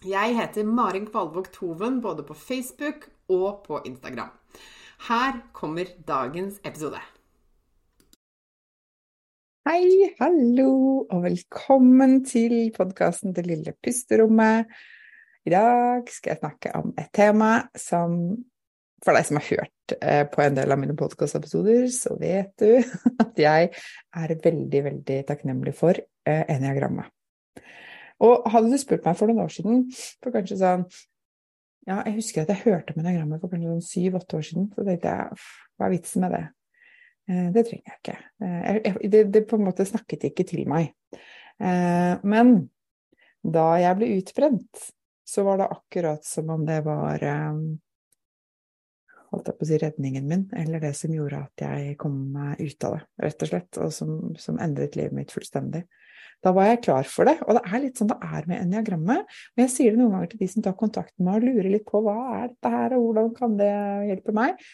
Jeg heter Marin Kvalvåg Toven både på Facebook og på Instagram. Her kommer dagens episode. Hei, hallo, og velkommen til podkasten Det lille pusterommet. I dag skal jeg snakke om et tema som For deg som har hørt eh, på en del av mine podkastepisoder, så vet du at jeg er veldig, veldig takknemlig for eh, eniagrammet. Og hadde du spurt meg for noen år siden, for kanskje sånn Ja, jeg husker at jeg hørte om enagrammet for kanskje sånn syv-åtte år siden. Så tenkte jeg hva er vitsen med det? Eh, det trenger jeg ikke. Eh, det, det, på en måte snakket ikke til meg. Eh, men da jeg ble utbrent, så var det akkurat som om det var holdt jeg på å si redningen min, eller det som gjorde at jeg kom meg ut av det, rett og slett, og som, som endret livet mitt fullstendig. Da var jeg klar for det. Og det er litt sånn det er med eniagrammet. Og jeg sier det noen ganger til de som tar kontakt med meg og lurer litt på hva er dette her, og hvordan kan det hjelpe meg?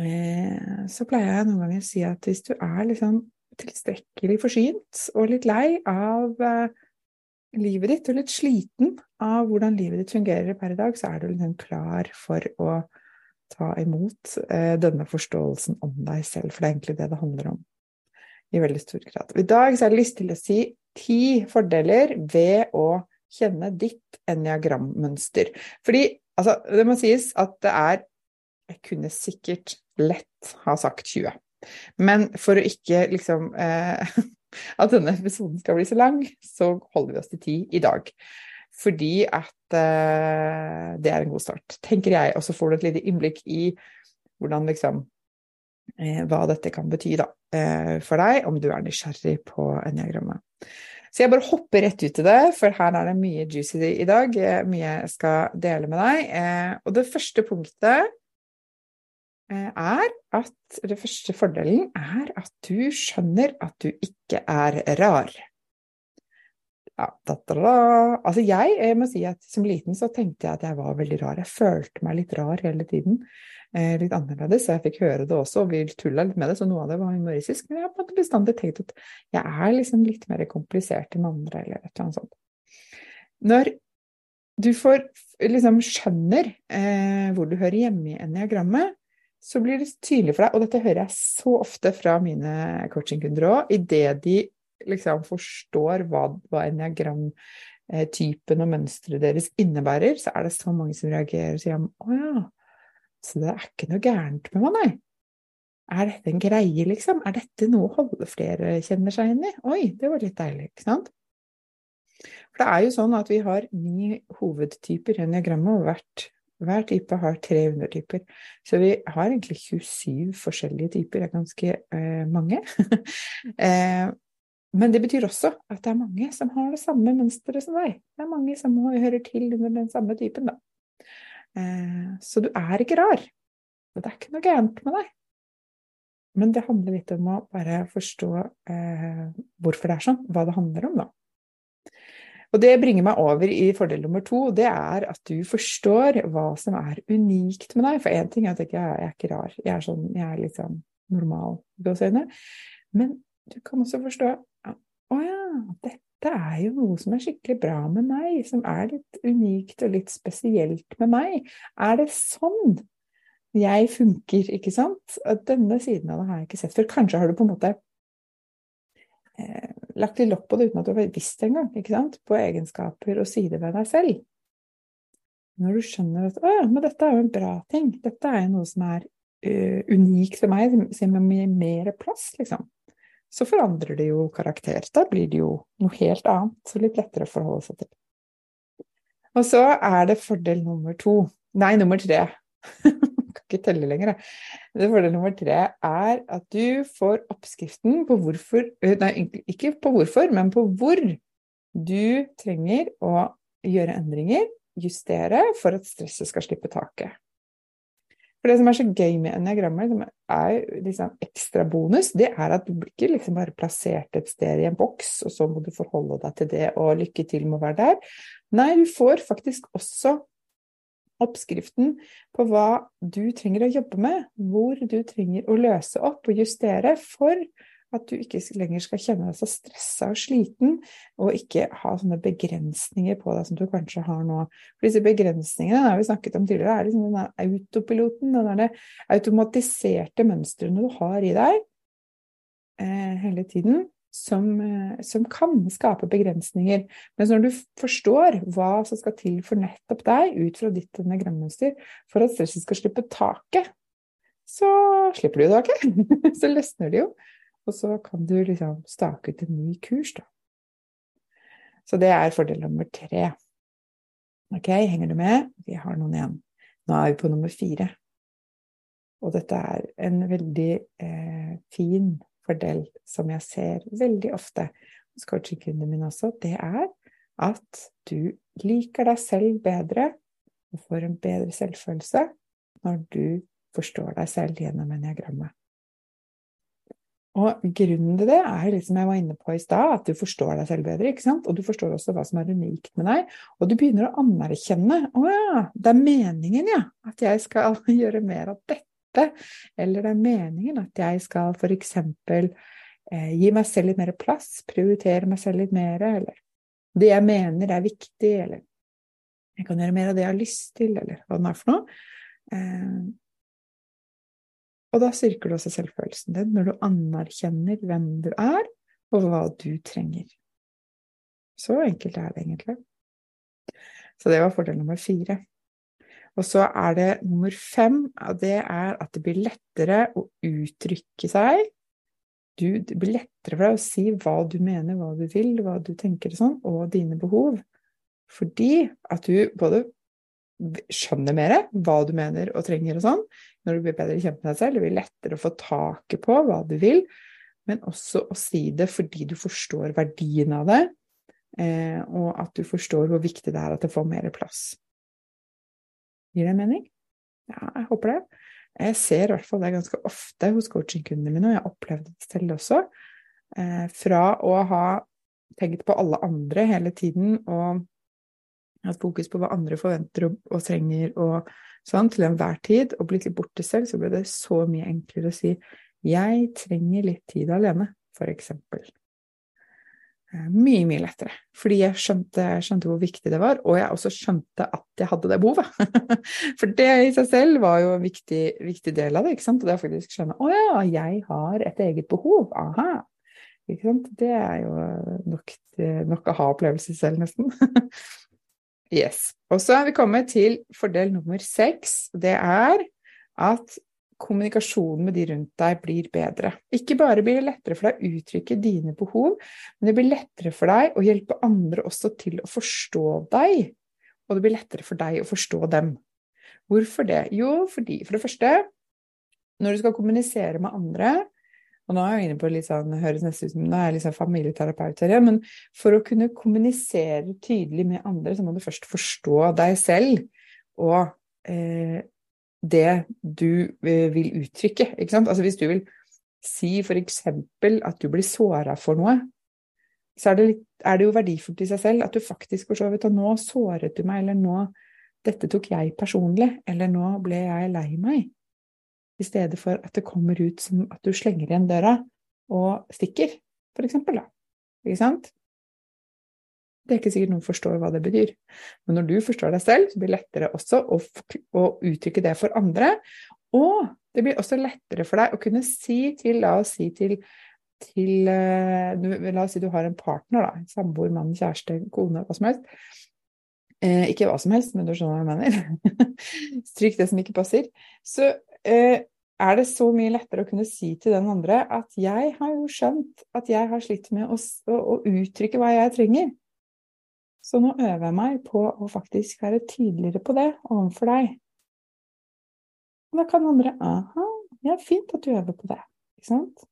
Eh, så pleier jeg noen ganger å si at hvis du er liksom tilstrekkelig forsynt og litt lei av eh, livet ditt, og litt sliten av hvordan livet ditt fungerer per i dag, så er du liksom klar for å ta imot eh, denne forståelsen om deg selv, for det er egentlig det det handler om i veldig stor grad. I dag har jeg lyst til å si ti fordeler ved å kjenne ditt eniagrammønster. Fordi altså, det må sies at det er Jeg kunne sikkert lett ha sagt 20. Men for å ikke liksom eh, At denne episoden skal bli så lang, så holder vi oss til ti i dag. Fordi at eh, det er en god start, tenker jeg. Og så får du et lite innblikk i hvordan liksom hva dette kan bety da, eh, for deg, om du er nysgjerrig på eniagrammet. Så jeg bare hopper rett ut i det, for her er det mye juicy i dag. Eh, mye jeg skal dele med deg. Og det første punktet er at Det første fordelen er at du skjønner at du ikke er rar. Ja, da, da, da. Altså jeg, jeg må si at som liten så tenkte jeg at jeg var veldig rar. Jeg følte meg litt rar hele tiden. Eh, litt annerledes. Jeg fikk høre det også, og vi tulla litt med det, så noe av det var humoristisk. Men jeg har på en måte bestandig tenkt at jeg er liksom litt mer komplisert enn andre, eller et eller annet sånt. Når du får liksom skjønner eh, hvor du hører hjemme i eniagrammet, så blir det tydelig for deg, og dette hører jeg så ofte fra mine coachingkunder òg, idet de liksom forstår hva, hva eniagramtypen og mønsteret deres innebærer, så er det så mange som reagerer og sier å ja, så det er ikke noe gærent med meg, nei. Er dette en greie, liksom? Er dette noe holde flere kjenner seg inn i? Oi, det var litt deilig, ikke sant? For det er jo sånn at vi har ni hovedtyper i enneagrammet, og hvert, hver type har tre undertyper. Så vi har egentlig 27 forskjellige typer, det er ganske eh, mange. eh, men det betyr også at det er mange som har det samme mønsteret som deg. Det er mange som hører til under den samme typen, da. Eh, så du er ikke rar. Det er ikke noe gærent med deg. Men det handler litt om å bare forstå eh, hvorfor det er sånn, hva det handler om, da. Og det bringer meg over i fordel nummer to, det er at du forstår hva som er unikt med deg. For én ting er at jeg, jeg er ikke rar, jeg er, sånn, jeg er litt sånn normal, gåseøyne. Men du kan også forstå å ja, dette dette er jo noe som er skikkelig bra med meg, som er litt unikt og litt spesielt med meg. Er det sånn jeg funker, ikke sant? Denne siden av det har jeg ikke sett før. Kanskje har du på en måte eh, lagt litt lokk på det uten at du har visst det engang, ikke sant? På egenskaper og sider ved deg selv. Når du skjønner at å, men dette er jo en bra ting, dette er jo noe som er uh, unikt for meg, som gir mer plass, liksom så forandrer det jo karakter. Da blir det jo noe helt annet, så litt lettere å forholde seg til. Og så er det fordel nummer to Nei, nummer tre. kan ikke telle lenger, jeg. Fordel nummer tre er at du får oppskriften på hvorfor Nei, ikke på hvorfor, men på hvor du trenger å gjøre endringer, justere, for at stresset skal slippe taket. For det som er så gøy med enneagrammer, som er liksom ekstra bonus, det er at du blir ikke liksom bare plassert et sted i en boks, og så må du forholde deg til det, og lykke til med å være der. Nei, du får faktisk også oppskriften på hva du trenger å jobbe med, hvor du trenger å løse opp og justere for at du ikke lenger skal kjenne deg så stressa og sliten, og ikke ha sånne begrensninger på deg som du kanskje har nå. For disse begrensningene har vi snakket om tidligere, er liksom den autopiloten, den der automatiserte mønstrene du har i deg eh, hele tiden, som, eh, som, kan skape begrensninger. Men når du forstår hva som skal til for nettopp deg, ut fra ditt diagrammønster, for at stresset skal slippe taket, så slipper du jo taket. så løsner det jo. Og så kan du liksom stake ut en ny kurs, da. Så det er fordel nummer tre. Ok, henger du med? Vi har noen igjen. Nå er vi på nummer fire. Og dette er en veldig eh, fin fordel som jeg ser veldig ofte hos coachingkundene mine også. Det er at du liker deg selv bedre og får en bedre selvfølelse når du forstår deg selv gjennom eniagrammet. Og grunnen til det er litt som jeg var inne på i stad, at du forstår deg selv bedre. ikke sant? Og du forstår også hva som er unikt med deg. Og du begynner å anerkjenne å ja, det er meningen ja, at jeg skal gjøre mer av dette. Eller det er meningen at jeg skal f.eks. Eh, gi meg selv litt mer plass, prioritere meg selv litt mer, eller det jeg mener er viktig, eller jeg kan gjøre mer av det jeg har lyst til, eller hva det er for noe. Eh, og da styrker du også selvfølelsen din når du anerkjenner hvem du er, og hva du trenger. Så enkelt er det egentlig. Så det var fordel nummer fire. Og så er det nummer fem, og det er at det blir lettere å uttrykke seg. Du, det blir lettere for deg å si hva du mener, hva du vil, hva du tenker og sånn, og dine behov. Fordi at du både skjønner mer hva du mener og trenger og sånn, når du blir bedre kjent med deg selv, det blir lettere å få taket på hva du vil, men også å si det fordi du forstår verdien av det, eh, og at du forstår hvor viktig det er at det får mer plass. Gir det mening? Ja, jeg håper det. Jeg ser i hvert fall det ganske ofte hos coachingkundene mine, og jeg har opplevd det selv også. Eh, fra å ha tenkt på alle andre hele tiden og hatt fokus på hva andre forventer og, og trenger og sånn til enhver tid, og blitt litt borte selv, så ble det så mye enklere å si jeg trenger litt tid alene. Eh, mye, mye lettere, fordi jeg skjønte, skjønte, hvor viktig det var, og jeg også skjønte at jeg hadde det behovet. For det i seg selv var jo en viktig, viktig del av det, ikke sant? og det å faktisk skjønne å ja, jeg har et eget behov, aha. Ikke sant? Det er jo nok, nok aha-opplevelse selv, nesten. Yes. Og så er vi kommet til fordel nummer seks. Det er at kommunikasjonen med de rundt deg blir bedre. Ikke bare blir det lettere for deg å uttrykke dine behov, men det blir lettere for deg å hjelpe andre også til å forstå deg. Og det blir lettere for deg å forstå dem. Hvorfor det? Jo, fordi for det første, når du skal kommunisere med andre, og nå er jeg inne på litt sånn, høres nesten ut som nå er jeg liksom familieterapeut her, men for å kunne kommunisere tydelig med andre, så må du først forstå deg selv og eh, det du eh, vil uttrykke. Ikke sant? Altså hvis du vil si eksempel at du blir såra for noe, så er det, litt, er det, jo verdifullt i seg selv at du faktisk for så vidt Og nå såret du meg, eller nå Dette tok jeg personlig, eller nå ble jeg lei meg i stedet for at det kommer ut som at du slenger igjen døra og stikker, for eksempel, da. Ikke sant? Det er ikke sikkert noen forstår hva det betyr. Men når du forstår deg selv, så blir det lettere også å, å uttrykke det for andre. Og det blir også lettere for deg å kunne si til, la oss si til, til uh, La oss si du har en partner, da, samboer, mann, kjæreste, kone, hva som helst. Eh, ikke hva som helst, men du skjønner hva jeg mener. Stryk det som ikke passer. Så eh, er det så mye lettere å kunne si til den andre at jeg har jo skjønt at jeg har slitt med å, å, uttrykke hva jeg trenger. Så nå øver jeg meg på å faktisk være tydeligere på det overfor deg. Og da kan andre aha, ja, fint at du øver på det. Ikke sant?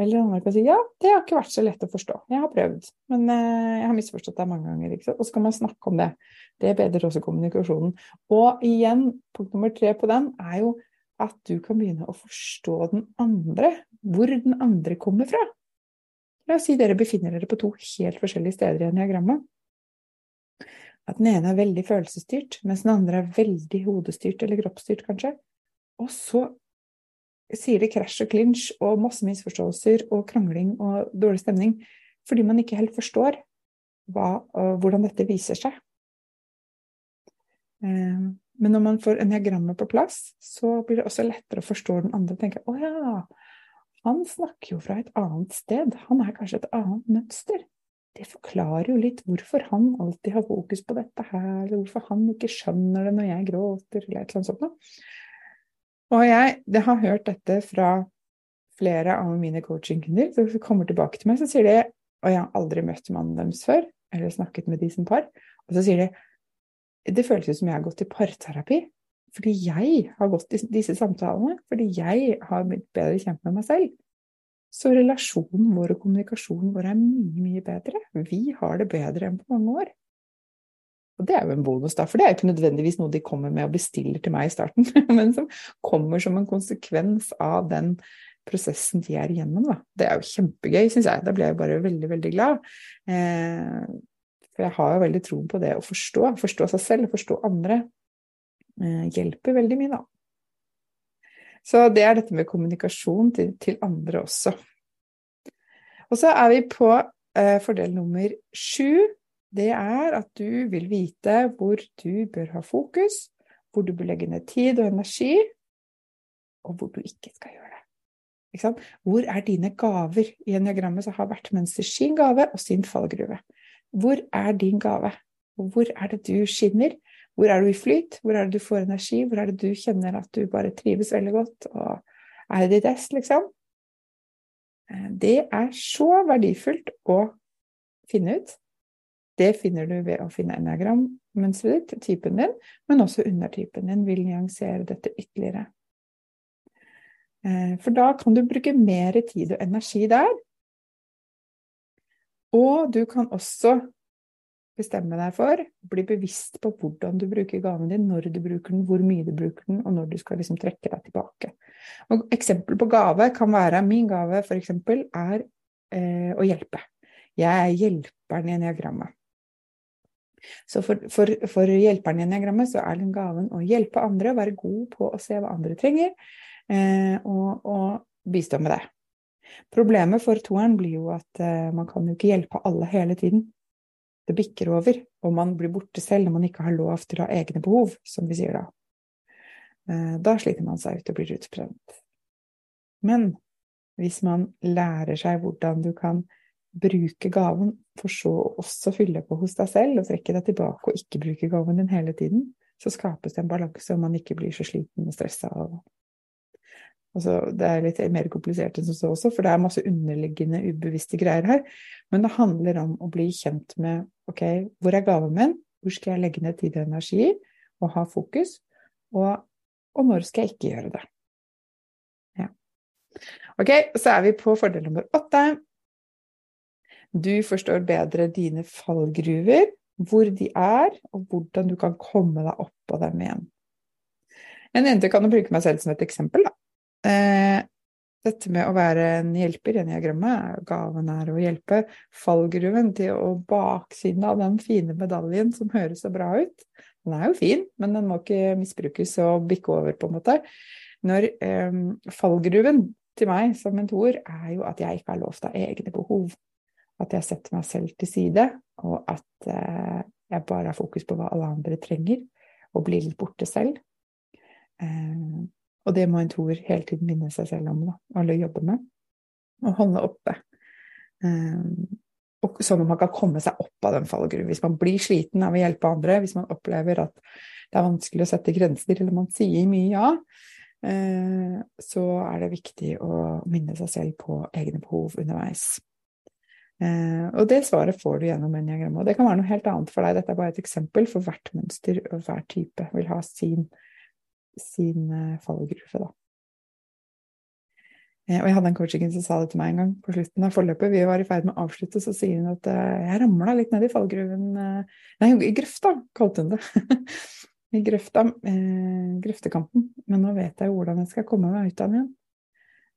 Eller andre kan si ja, det har ikke vært så lett å forstå. Jeg har prøvd, men eh, jeg har misforstått det mange ganger. Ikke sant? Og så kan man snakke om det. Det bedrer også kommunikasjonen. Og igjen, punkt nummer tre på den er jo at du kan begynne å forstå den andre, hvor den andre kommer fra. La oss si dere befinner dere på to helt forskjellige steder i eniagrammet. At den ene er veldig følelsesstyrt, mens den andre er veldig hodestyrt eller kroppsstyrt, kanskje. Og så sier det krasj og klinsj og masse misforståelser og krangling og dårlig stemning fordi man ikke helt forstår hva, hvordan dette viser seg. Eh, men når man får eniagrammet på plass, så blir det også lettere å forstå den andre. og tenke, å ja, han snakker jo fra et annet sted, han er kanskje et annet mønster. Det forklarer jo litt hvorfor han alltid har fokus på dette her, eller hvorfor han ikke skjønner det når jeg gråter, eller et eller annet sånt. Og jeg det har hørt dette fra flere av mine coachingkunder som kommer tilbake til meg, så sier de og jeg har aldri møtt mannen deres før, eller snakket med de som par, og så sier de det føles ut som jeg har gått i parterapi. Fordi jeg har gått i disse samtalene. Fordi jeg har blitt bedre kjent med meg selv. Så relasjonen vår og kommunikasjonen vår er mye, mye bedre. Vi har det bedre enn på mange år. Og det er jo en bonus, da, for det er jo ikke nødvendigvis noe de kommer med og bestiller til meg i starten, men som kommer som en konsekvens av den prosessen de er igjennom. Da. Det er jo kjempegøy, syns jeg. Da blir jeg bare veldig, veldig glad. Eh, for jeg har jo veldig tro på det å forstå. Forstå seg selv, forstå andre. Eh, hjelper veldig mye, da. Så det er dette med kommunikasjon til, til andre også. Og så er vi på eh, fordel nummer sju det er at du vil vite hvor du bør ha fokus, hvor du bør legge ned tid og energi, og hvor du ikke skal gjøre det. Hvor er dine gaver? I eniagrammet så har hvert mønster sin gave og sin fallgruve. Hvor er din gave? Hvor er det du skinner? Hvor er du i flyt? Hvor er det du får energi? Hvor er det du kjenner at du bare trives veldig godt og er ditt ess, liksom? Eh, det er så verdifullt å finne ut. Det finner du ved å finne enagrammønsteret ditt, typen din, men også undertypen din vil nyansere dette ytterligere. Eh, for da kan du bruke mer tid og energi der. Og du kan også bestemme deg for, bli bevisst på hvordan du bruker gaven din, når du bruker den, hvor mye du bruker den, og når du skal liksom trekke deg tilbake. Og eksempel på gave kan være Min gave, for eksempel, er eh, å hjelpe. Jeg er hjelperen i eniagrammet. Så for, for, for hjelperen i eniagrammet så er den gaven å hjelpe andre, være god på å se hva andre trenger, eh, og, og, bistå med det. Problemet for toeren blir jo at eh, man kan jo ikke hjelpe alle hele tiden. Det bikker over, og man blir borte selv når man ikke har lov til å ha egne behov, som vi sier da. Eh, da sliter man seg ut og blir utbrent. Men hvis man lærer seg hvordan du kan bruke gaven, for så å også fylle på hos deg selv og trekke deg tilbake og ikke bruke gaven din hele tiden, så skapes det en balanse, og man ikke blir så sliten og stressa av altså, Det er litt mer komplisert enn som så også, for det er masse underliggende, ubevisste greier her. Men det handler om å bli kjent med ok, hvor er gaven min, hvor skal jeg legge ned tid og energi og ha fokus, og, og når skal jeg ikke gjøre det. Ja. Ok, så er vi på fordel nummer åtte. Du forstår bedre dine fallgruver, hvor de er, og hvordan du kan komme deg opp på dem igjen. En jente kan jo bruke meg selv som et eksempel. Eh, dette med å være en hjelper i diagramme, gaven er å hjelpe. Fallgruven til å baksiden av den fine medaljen som høres så bra ut, den er jo fin, men den må ikke misbrukes og bikke over, på en måte. Når eh, fallgruven til meg som mentor er jo at jeg ikke har lov til å ha egne behov at jeg setter meg selv til side og at eh, jeg bare har fokus på hva alle andre trenger, og blir litt borte selv. Eh, og det må en toer hele tiden minne seg selv om, da, alle jobber med. Og holde oppe. Um, og sånn at man kan komme seg opp av den fallgruven. Hvis man blir sliten av å hjelpe andre, hvis man opplever at det er vanskelig å sette grenser, eller man sier mye ja, uh, så er det viktig å minne seg selv på egne behov underveis. Uh, og det svaret får du gjennom enneagrammet. Og det kan være noe helt annet for deg. Dette er bare et eksempel, for hvert mønster og hver type vil ha sin, sin eh, fallgruve, da. Eh, og jeg hadde en coaching som sa det til meg en gang på slutten av forløpet. Vi var i ferd med å avslutte, så sier hun at eh, jeg ramla litt ned i fallgruven Nei, i grøfta, kalte hun det. I grøfta, grøftekanten. Men nå vet jeg jo hvordan jeg skal komme meg ut av den igjen.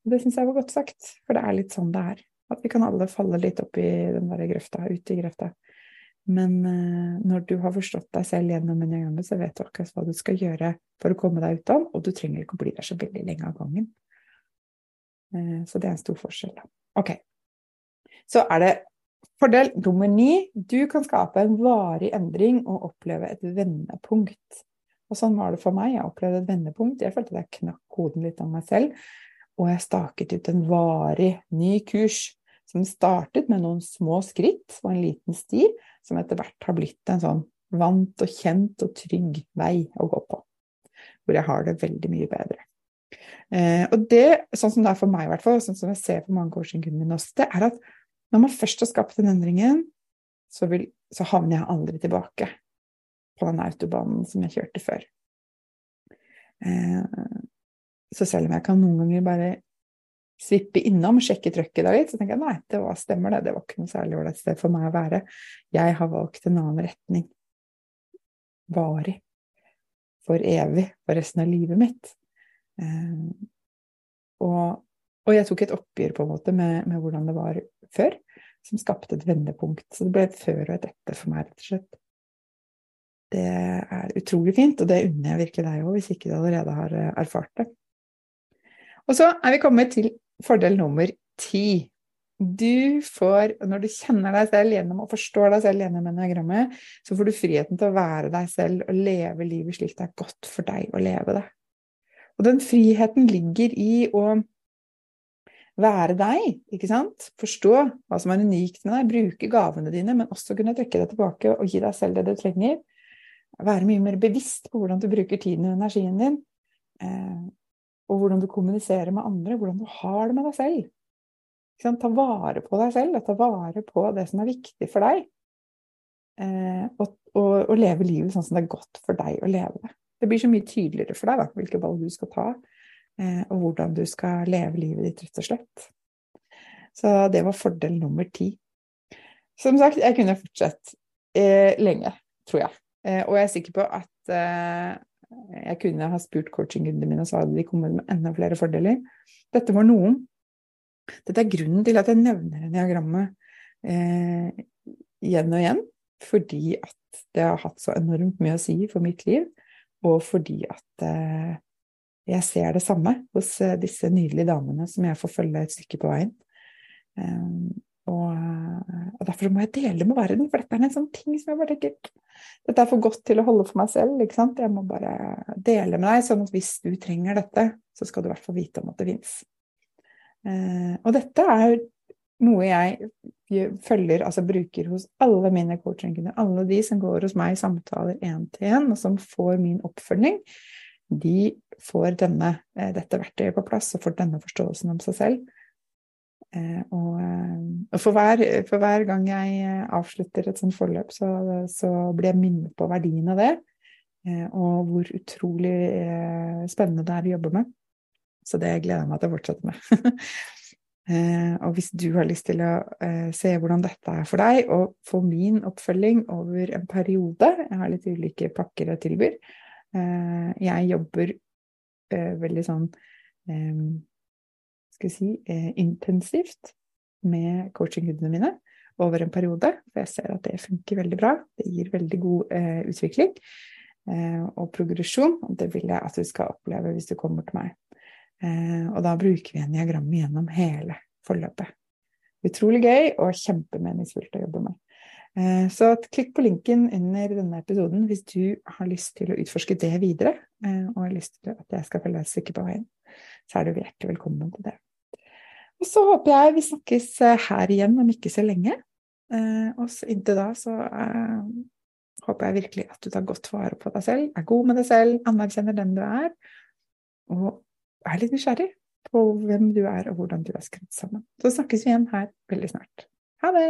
Det syns jeg var godt sagt, for det er litt sånn det er. At vi kan alle falle litt opp i den der grøfta, ut i grøfta. Men eh, når du har forstått deg selv gjennom en så vet du akkurat hva du skal gjøre for å komme deg ut av og du trenger ikke å bli der så veldig lenge av gangen. Eh, så det er en stor forskjell. Ok. Så er det fordel nummer ni. Du kan skape en varig endring og oppleve et vendepunkt. Og sånn var det for meg. Jeg opplevde et vendepunkt. Jeg følte at jeg knakk hoden litt av meg selv. Og jeg staket ut en varig ny kurs som startet med noen små skritt og en liten sti, som etter hvert har blitt en sånn vant og kjent og trygg vei å gå på. Hvor jeg har det veldig mye bedre. Eh, og det, sånn som det er for meg i hvert fall, sånn som jeg ser på mange coachingkundene mine også, det er at når man først har skapt den endringen, så, vil, så havner jeg aldri tilbake på den autobanen som jeg kjørte før. Eh, så selv om jeg kan noen ganger bare svippe innom, sjekke trøkket der litt, så tenker jeg nei, det var, stemmer det, det var ikke noe særlig ålreit sted for meg å være. Jeg har valgt en annen retning. Varig. For evig. For resten av livet mitt. Eh, og, og, jeg tok et oppgjør på en måte med, med, hvordan det var før, som skapte et vendepunkt. Så det ble et før og et etter for meg, rett og slett. Det er utrolig fint, og det unner jeg virkelig deg òg, hvis ikke du allerede har eh, erfart det. Og så er vi kommet til fordel nummer ti. Du får, når du kjenner deg selv gjennom og forstår deg selv gjennom enagrammet, så får du friheten til å være deg selv og leve livet slik det er godt for deg å leve det. Og den friheten ligger i å være deg, ikke sant? Forstå hva som er unikt med deg, bruke gavene dine, men også kunne trekke deg tilbake og gi deg selv det du trenger. Være mye mer bevisst på hvordan du bruker tiden og energien din. Og hvordan du kommuniserer med andre, hvordan du har det med deg selv. Ta vare på deg selv, ta vare på det som er viktig for deg. Eh, og, og, og leve livet sånn som det er godt for deg å leve det. Det blir så mye tydeligere for deg da, hvilke valg du skal ta, eh, og hvordan du skal leve livet ditt, rett og slett. Så det var fordel nummer ti. Som sagt, jeg kunne fortsatt eh, lenge, tror jeg. Eh, og jeg er sikker på at eh, jeg kunne ha spurt coachingkundene mine, så hadde de kommet med enda flere fordeler. Dette var noen. Dette er grunnen til at jeg nevner diagrammet eh, igjen og igjen, fordi at det har hatt så enormt mye å si for mitt liv og fordi at eh, jeg ser det samme hos eh, disse nydelige damene som jeg får følge et stykke på veien. Og, og, derfor må jeg dele med verden, for dette er en sånn ting som jeg bare tenker Dette er for godt til å holde for meg selv, ikke sant. Jeg må bare dele med deg, sånn at hvis du trenger dette, så skal du i hvert fall vite om at det fins. Eh, og dette er noe jeg følger, altså bruker hos alle mine coachingkunder. Alle de som går hos meg i samtaler én til én, og som får min oppfølging, de får denne, eh, dette verktøyet på plass og får denne forståelsen om seg selv. Eh, og, eh, og for, hver, for, hver, gang jeg avslutter et sånt forløp, så, så blir jeg minnet på verdien av det. Og hvor utrolig spennende det er å jobbe med. Så det gleder jeg meg til å fortsette med. Eh, og hvis du har lyst til å eh, se hvordan dette er for deg, og få min oppfølging over en periode Jeg har litt ulike pakker jeg tilbyr. Eh, jeg jobber veldig sånn Skal vi si intensivt med coachingkundene mine over en periode. For jeg ser at det funker veldig bra. Det gir veldig god utvikling og progresjon. Og det vil jeg at du skal oppleve hvis du kommer til meg. Eh, og da bruker vi en diagram gjennom hele forløpet. Utrolig gøy og kjempemeningsfullt å jobbe med. Eh, så klikk på linken under denne episoden hvis du har lyst til å utforske det videre, eh, og har lyst til at jeg skal følge deg et stykke på veien. Så er du hjertelig velkommen til det. Og så håper jeg vi snakkes eh, her igjen om ikke så lenge. Og inntil da så håper jeg virkelig at du tar godt vare på deg selv, er god med deg selv, anerkjenner den du er, og er litt nysgjerrig på hvem du er og hvordan du er skrudd sammen. Så snakkes vi igjen her veldig snart. Ha det!